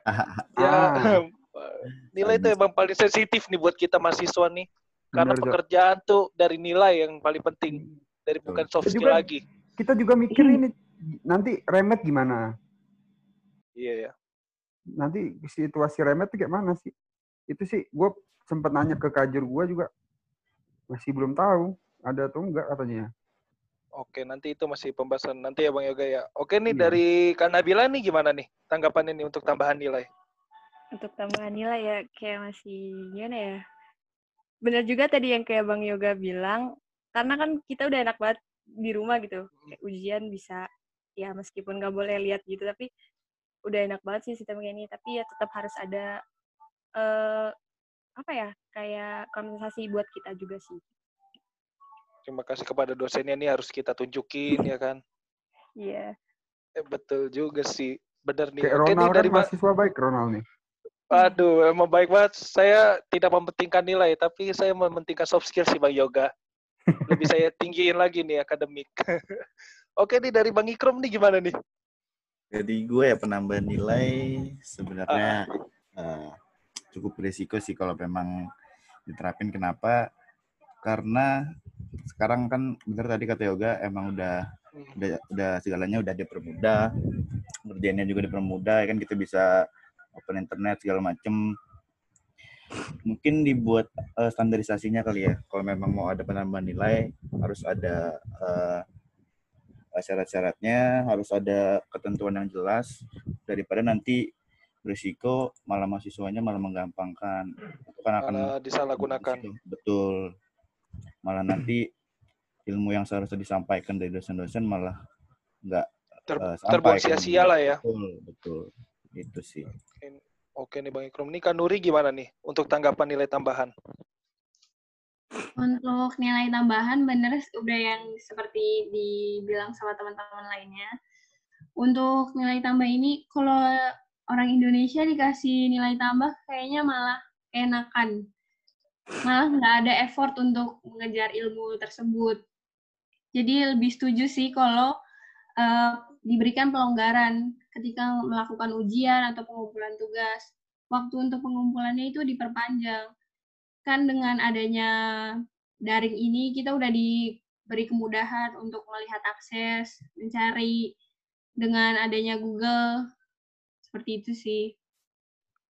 Ya, Ah. nilai itu emang paling sensitif nih buat kita mahasiswa nih. Karena Bener, Cok. pekerjaan tuh dari nilai yang paling penting. Dari bukan soft skill juga- lagi. Kita juga mikir ini nanti remet gimana? Iya ya. Nanti situasi remet tuh kayak mana sih? Itu sih gue sempet nanya ke kajur gue juga masih belum tahu ada atau enggak katanya. Oke, nanti itu masih pembahasan nanti ya Bang Yoga ya. Oke nih Iya. dari Kak Nabila nih gimana nih tanggapannya nih untuk tambahan nilai? Untuk tambahan nilai ya kayak masih gimana ya? Bener juga tadi yang kayak Bang Yoga bilang, karena kan kita udah enak banget di rumah gitu. Kayak ujian bisa ya meskipun nggak boleh lihat gitu, tapi udah enak banget sih sistem kayak ini. Tapi ya tetap harus ada eh apa ya? Kayak kompensasi buat kita juga sih. Terima kasih kepada dosennya nih harus kita tunjukin ya kan. Iya. Eh, betul juga sih. Bener nih. Kayak Oke Ronald kan dari Ba- mahasiswa baik Ronald nih. Aduh, emang baik banget. Saya tidak mementingkan nilai, tapi saya mementingkan soft skill sih Bang Yoga. Lebih saya tinggiin lagi nih akademik. Oke nih dari Bang Ikrom nih gimana nih? Jadi gue ya penambahan nilai sebenarnya eh, cukup berisiko sih kalau memang diterapin. Kenapa? Karena sekarang kan bener tadi kata Yoga emang udah udah, udah segalanya udah dipermudah, kerjanya juga dipermudah, ya kan kita bisa open internet segala macem. Mungkin dibuat eh, standarisasinya kali ya. Kalau memang mau ada penambahan nilai harus ada eh, syarat-syaratnya harus ada ketentuan yang jelas daripada nanti berisiko malah mahasiswanya malah menggampangkan itu kan akan Malah disalahgunakan. betul malah nanti ilmu yang seharusnya disampaikan dari dosen-dosen malah nggak Ter- eh, terbuang sampai ke sia-sia lah ya. betul betul itu sih Oke nih Bang Ikrom. Nih Kak Nuri gimana nih untuk tanggapan nilai tambahan? Untuk nilai tambahan bener udah yang seperti dibilang sama teman-teman lainnya. Untuk nilai tambah ini kalau orang Indonesia dikasih nilai tambah kayaknya malah enakan. Malah nggak ada effort untuk mengejar ilmu tersebut. Jadi lebih setuju sih kalau eh, diberikan pelonggaran ketika melakukan ujian atau pengumpulan tugas. Waktu untuk pengumpulannya itu diperpanjang kan dengan adanya daring ini kita udah diberi kemudahan untuk melihat akses, mencari dengan adanya Google. Seperti itu sih.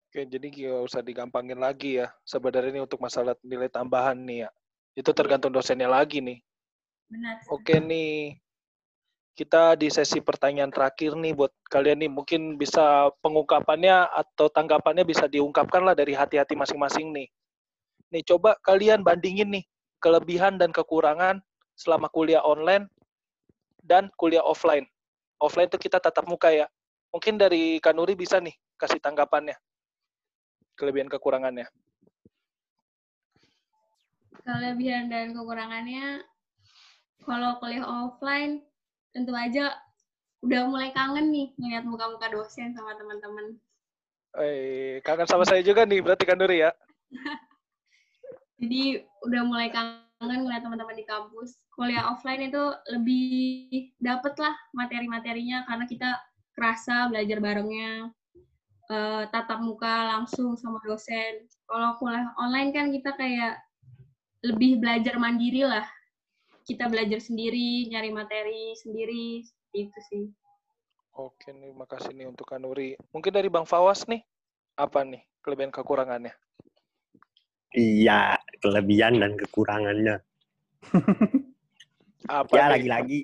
Oke, jadi nggak usah digampangin lagi ya. Sebenarnya ini untuk masalah nilai tambahan nih ya. Itu tergantung dosennya lagi nih. Benar. Oke nih, kita di sesi pertanyaan terakhir nih buat kalian nih. Mungkin bisa pengungkapannya atau tanggapannya bisa diungkapkan lah dari hati-hati masing-masing nih. Nih coba kalian bandingin nih kelebihan dan kekurangan selama kuliah online dan kuliah offline. Offline tuh kita tatap muka ya. Mungkin dari Kanuri bisa nih kasih tanggapannya. Kelebihan kekurangannya. Kelebihan dan kekurangannya kalau kuliah offline tentu aja udah mulai kangen nih ngeliat muka-muka dosen sama teman-teman. Eh, kangen sama saya juga nih berarti Kanuri ya. Jadi udah mulai kangen ngeliat teman-teman di kampus. Kuliah offline itu lebih dapet lah materi-materinya karena kita kerasa belajar barengnya, eh, tatap muka langsung sama dosen. Kalau kuliah online kan kita kayak lebih belajar mandiri lah. Kita belajar sendiri, nyari materi sendiri, seperti itu sih. Oke nih, makasih nih untuk Kanuri. Mungkin dari Bang Fawas nih, apa nih kelebihan kekurangannya? Iya, kelebihan dan kekurangannya. Apa Ya lagi-lagi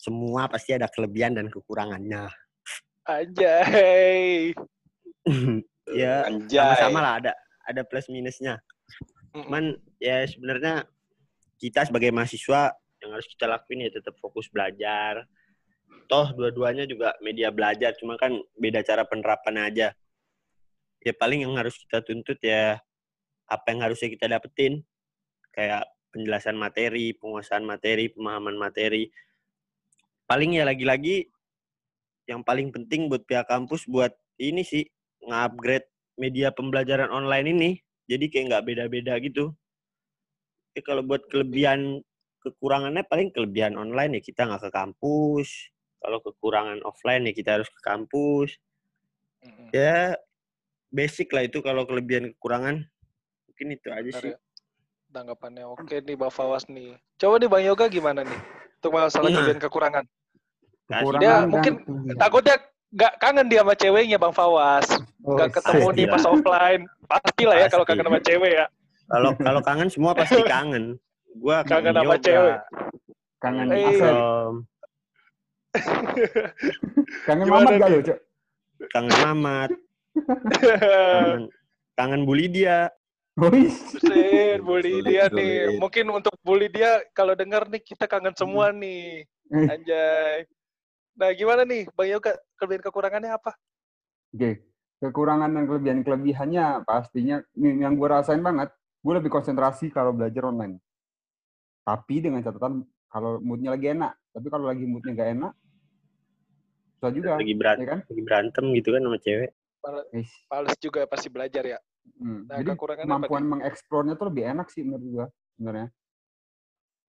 semua pasti ada kelebihan dan kekurangannya. Anjay. ya Anjay. sama-sama lah ada ada plus minusnya. Cuman ya sebenarnya kita sebagai mahasiswa yang harus kita lakuin ya tetap fokus belajar. Toh dua-duanya juga media belajar, cuma kan beda cara penerapannya aja. Ya paling yang harus kita tuntut ya apa yang harusnya kita dapetin kayak penjelasan materi, penguasaan materi, pemahaman materi. Paling ya lagi-lagi yang paling penting buat pihak kampus buat ini sih nge-upgrade media pembelajaran online ini. Jadi kayak nggak beda-beda gitu. Tapi kalau buat kelebihan kekurangannya paling kelebihan online ya kita nggak ke kampus. Kalau kekurangan offline ya kita harus ke kampus. Mm-mm. Ya basic lah itu kalau kelebihan kekurangan. Mungkin itu aja Benar sih. ya. Tanggapannya oke nih Bang Fawas nih. Coba nih Bang Yoga gimana nih? Untuk masalah Nah. kelebihan kekurangan. Dia Kekurangan dan mungkin takutnya nggak kangen dia sama ceweknya Bang Fawas. Oh, Nggak ketemu nih pas Pastilah. offline. Pastilah ya kalau Pasti. kangen sama cewek ya. Kalau kalau kangen semua pasti kangen. Gua Kangen sama yoga, cewek. kangen Eh. Asep. Om, Kangen Gimana Mamat gak lu, Cok? kangen Mamat, kangen kangen bully dia. Wih. Buset, bully Sulit, dia nih. Mungkin untuk bully dia kalau dengar nih kita kangen semua nih. Eh. Anjay. Nah, gimana nih Bang Yoga? Kelebihan kekurangannya apa? Oke, kekurangan dan kelebihan kelebihannya pastinya yang gue rasain banget, gue lebih konsentrasi kalau belajar online. Tapi dengan catatan kalau moodnya lagi enak, tapi kalau lagi moodnya gak enak, susah juga, Lagi ya berantem, kan? lagi berantem gitu kan sama cewek. Guys. Males juga pasti belajar ya. Hmm. Nah, Jadi kemampuan mengeksplornya tuh lebih enak sih menurut gue sebenarnya.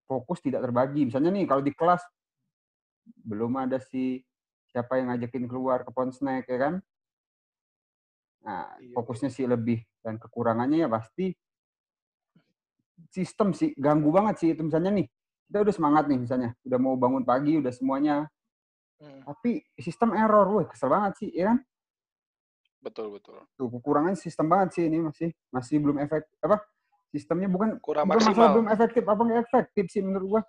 Fokus tidak terbagi. Misalnya nih kalau di kelas belum ada si siapa yang ngajakin keluar ke Ponsnack ya kan? Nah, Iya. fokusnya sih lebih dan kekurangannya ya pasti sistem sih ganggu banget sih itu. Misalnya nih kita udah semangat nih misalnya udah mau bangun pagi udah semuanya. Hmm, tapi sistem error wah kesel banget sih ya kan? Betul betul. tuh kekurangan sistem banget sih ini masih masih belum efek apa sistemnya bukan Kurang bukan masalah belum efektif apa nggak efektif sih menurut gua.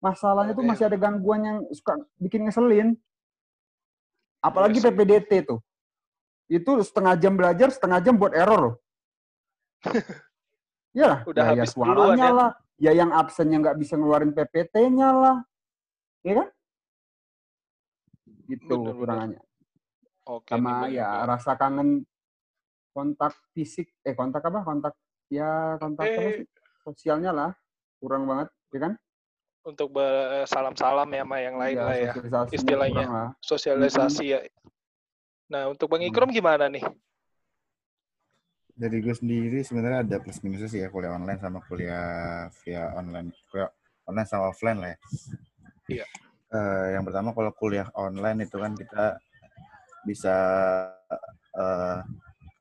Masalahnya tuh Oke. masih ada gangguan yang suka bikin ngeselin. Apalagi Iya sih. PPDT tuh. Itu setengah jam belajar setengah jam buat error loh Iya lah, Udah gaya habis duluan suaranya ya. lah, ya yang absennya nggak bisa ngeluarin PPT-nya lah, ya kan? Gitu Bener-bener. kekurangannya. Oke, Sama Bang ya rasa kangen kontak fisik, eh kontak apa? Kontak ya kontak Eh. Sosialnya lah, kurang banget, ya kan? Untuk salam-salam ya sama yang lain Iya, lah ya. istilahnya. lah. Sosialisasi ya. Nah, untuk Bang Hmm. Ikrom gimana nih? Dari gue sendiri sebenarnya ada plus minusnya sih ya kuliah online sama kuliah via online. Kuliah online sama offline lah ya. Iya. Eh, yang pertama kalau kuliah online itu kan kita bisa eh,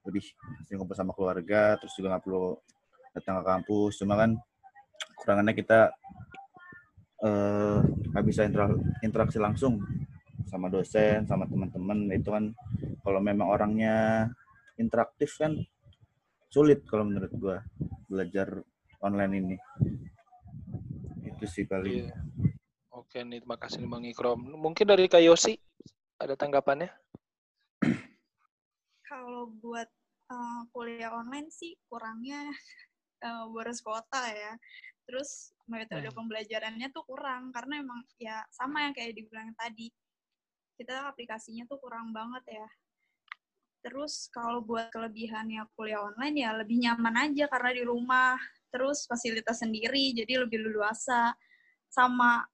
lebih sering kumpul sama keluarga, terus juga nggak perlu datang ke kampus. Cuma kan kurangannya kita eh, nggak bisa intera- interaksi langsung sama dosen, sama teman-teman. Itu kan kalau memang orangnya interaktif kan sulit kalau menurut gua belajar online ini. Itu sih paling. Iya. Oke nih, terima kasih nih Bang Ikrom. Mungkin dari Kak Yosi ada tanggapannya? Kalau buat eh, kuliah online sih kurangnya eh, boros kuota ya. Terus metode pembelajarannya tuh kurang karena emang ya sama yang kayak dibilang tadi. Kita aplikasinya tuh kurang banget ya. Terus kalau buat kelebihannya kuliah online ya lebih nyaman aja karena di rumah. Terus fasilitas sendiri jadi lebih leluasa. Sama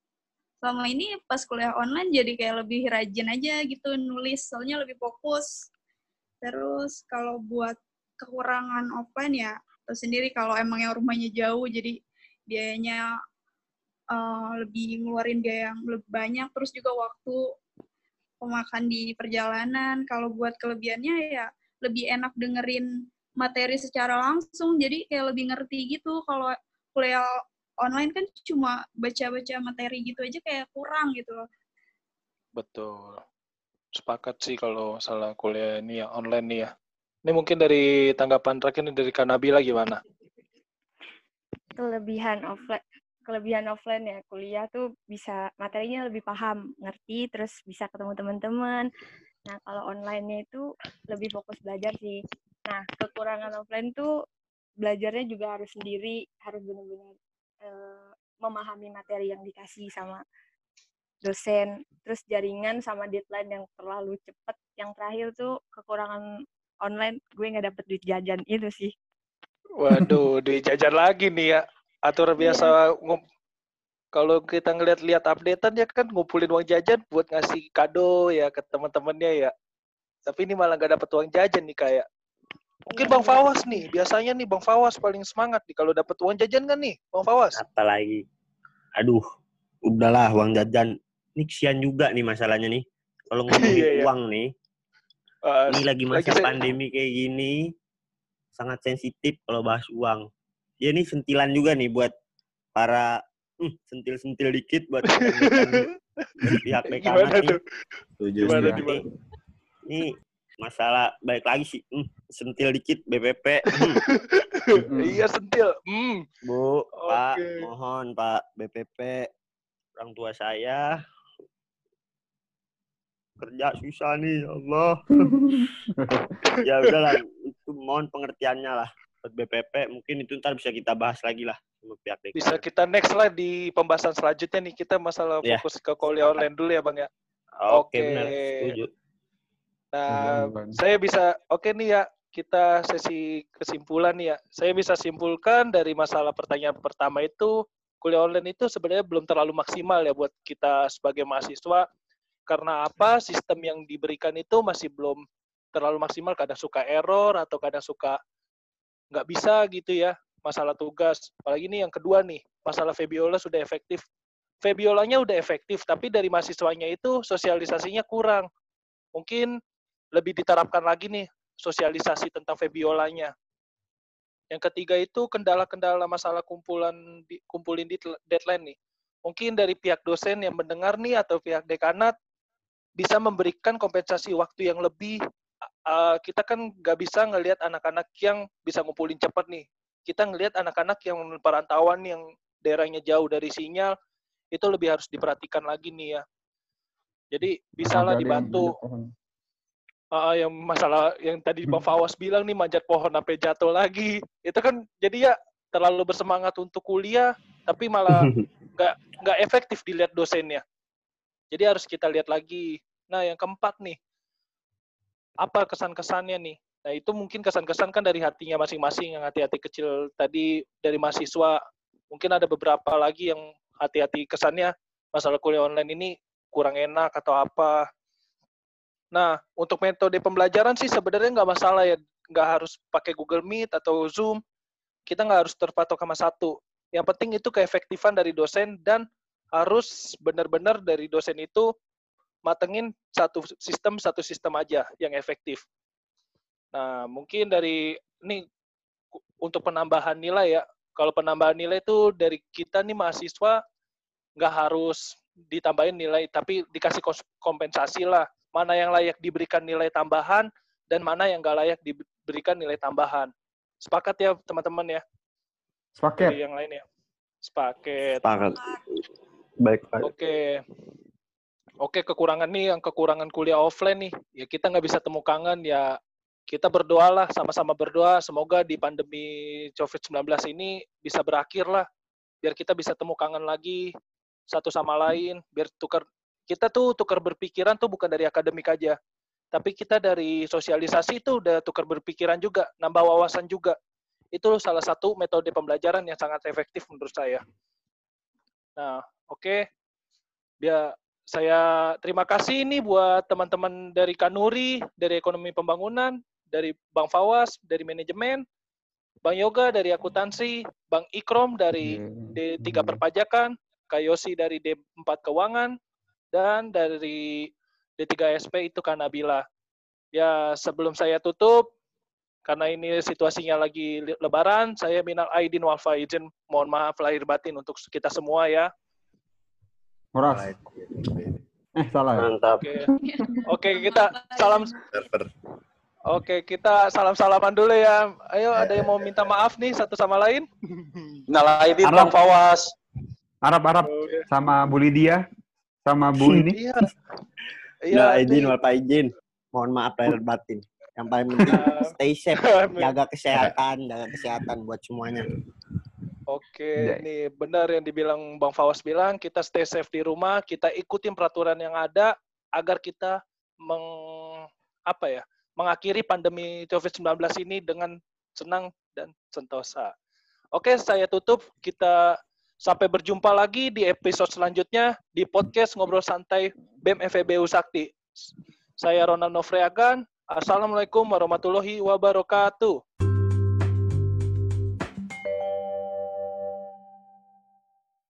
selama ini pas kuliah online jadi kayak lebih rajin aja gitu nulis soalnya lebih fokus. Terus kalau buat kekurangan offline ya tahu sendiri kalau emang yang rumahnya jauh jadi biayanya eh, lebih ngeluarin biaya yang lebih banyak terus juga waktu pemakan di perjalanan kalau buat kelebihannya ya lebih enak dengerin materi secara langsung jadi kayak lebih ngerti gitu kalau kuliah online kan cuma baca-baca materi gitu aja kayak kurang gitu loh Betul. Sepakat sih kalau salah kuliah ini ya online nih ya. Ini mungkin dari tanggapan terakhir dari Kak Nabila gimana? kelebihan offline kelebihan offline ya kuliah tuh bisa materinya lebih paham, ngerti, terus bisa ketemu teman-teman. Nah kalau online-nya itu lebih fokus belajar sih. Nah kekurangan offline tuh belajarnya juga harus sendiri, harus benar-benar eh, memahami materi yang dikasih sama dosen, terus jaringan sama deadline yang terlalu cepat. Yang terakhir tuh kekurangan online, gue nggak dapet duit jajan itu sih. Waduh, duit jajan lagi nih ya. Atur biasa ngup- kalau kita ngeliat-lihat updatean ya kan ngumpulin uang jajan buat ngasih kado ya ke teman-temannya ya. Tapi ini malah nggak dapet uang jajan nih kayak. Mungkin Iya, Bang bener. Fawas nih, biasanya nih Bang Fawas paling semangat nih kalau dapet uang jajan kan nih, Bang Fawas. Apalagi, aduh, udahlah uang jajan. Ini kesian juga nih masalahnya nih. Kalau ngomongin Iya, iya. uang nih, Eh, ini lagi masa lagi pandemi kayak gini, sangat sensitif kalau bahas uang. Ya ini sentilan juga nih buat para hmm, sentil-sentil dikit buat pihak Gimana dekanat nih. tuh? Setuju Gimana, di- Ini, ini masalah baik lagi sih, hmm, sentil dikit BPP. hmm. iya sentil. Hmm. Bu, Pak, Oke. mohon Pak BPP, orang tua saya kerja susah nih, ya Allah. ya udahlah, itu mohon pengertiannya lah buat BPP. Mungkin itu ntar bisa kita bahas lagi lah sama pihak DKI. Bisa kita next lah di pembahasan selanjutnya nih kita masalah Iya. fokus ke kuliah online dulu ya Bang ya. Oke, Oke. benar, setuju. Nah, Bang. saya bisa oke nih ya kita sesi kesimpulan nih ya. Saya bisa simpulkan dari masalah pertanyaan pertama itu kuliah online itu sebenarnya belum terlalu maksimal ya buat kita sebagai mahasiswa karena apa sistem yang diberikan itu masih belum terlalu maksimal kadang suka error atau kadang suka nggak bisa gitu ya masalah tugas apalagi ini yang kedua nih masalah Febiola sudah efektif Febiolanya udah efektif tapi dari mahasiswanya itu sosialisasinya kurang mungkin lebih diterapkan lagi nih sosialisasi tentang Febiolanya. Yang ketiga itu kendala-kendala masalah kumpulan di, kumpulin di deadline nih. Mungkin dari pihak dosen yang mendengar nih atau pihak dekanat bisa memberikan kompensasi waktu yang lebih. Uh, kita kan nggak bisa ngelihat anak-anak yang bisa ngumpulin cepat nih. Kita ngelihat anak-anak yang perantauan yang daerahnya jauh dari sinyal itu lebih harus diperhatikan lagi nih ya. Jadi bisalah dibantu. Ah, yang masalah yang tadi Bang Fawas bilang nih manjat pohon sampai jatuh lagi. Itu kan jadi ya terlalu bersemangat untuk kuliah tapi malah nggak nggak efektif dilihat dosennya. Jadi harus kita lihat lagi. Nah, yang keempat nih. Apa kesan-kesannya nih? Nah, itu mungkin kesan-kesan kan dari hatinya masing-masing yang hati-hati kecil tadi dari mahasiswa. Mungkin ada beberapa lagi yang hati-hati kesannya masalah kuliah online ini kurang enak atau apa. Nah, untuk metode pembelajaran sih sebenarnya nggak masalah ya. Nggak harus pakai Google Meet atau Zoom. Kita nggak harus terpatok sama satu. Yang penting itu keefektifan dari dosen dan harus benar-benar dari dosen itu matengin satu sistem satu sistem aja yang efektif. Nah, mungkin dari ini untuk penambahan nilai ya. Kalau penambahan nilai itu dari kita nih mahasiswa nggak harus ditambahin nilai, tapi dikasih kompensasi lah. Mana yang layak diberikan nilai tambahan dan mana yang nggak layak diberikan nilai tambahan. Sepakat ya teman-teman ya Sepaket. dari yang lain ya. Sepaket. Sepakat. Baik, Pak. Oke. Oke, kekurangan nih yang kekurangan kuliah offline nih. Ya kita nggak bisa temu kangen ya kita berdoalah sama-sama berdoa semoga di pandemi COVID-19 ini bisa berakhir lah biar kita bisa temu kangen lagi satu sama lain biar tukar kita tuh tukar berpikiran tuh bukan dari akademik aja tapi kita dari sosialisasi itu udah tukar berpikiran juga nambah wawasan juga itu salah satu metode pembelajaran yang sangat efektif menurut saya nah oke Biar saya terima kasih ini buat teman-teman dari Kanuri, dari Ekonomi Pembangunan, dari Bang Fawas, dari manajemen, Bang Yoga dari akuntansi, Bang Ikrom dari Iya. D3 Perpajakan, Kak Yosi dari D4 Keuangan, dan dari D3 SP itu Kak Nabila. Ya, sebelum saya tutup, karena ini situasinya lagi lebaran, saya minal aidin wal faizin. Mohon maaf lahir batin untuk kita semua ya. Moras. Eh, salah ya? Mantap. Oke. Oke, kita salam Server. Oke, kita salam-salaman dulu ya. Ayo, ada yang mau minta maaf nih satu sama lain? Nalaidin Arlan. Bang Fawas. Arab-Arab sama Bu Lydia sama Bu ini. Iya. Izin, wal Pak izin. Mohon maaf lahir batin. Yang paling penting stay safe, jaga kesehatan, jaga kesehatan buat semuanya. Oke, Ya. nih benar yang dibilang Bang Fawas bilang, kita stay safe di rumah, kita ikutin peraturan yang ada agar kita meng apa ya, mengakhiri pandemi COVID-19 ini dengan senang dan sentosa. Oke, saya tutup. Kita sampai berjumpa lagi di episode selanjutnya di podcast Ngobrol Santai BEM FEBU Sakti. Saya Ronald Novreagan. Assalamualaikum warahmatullahi wabarakatuh.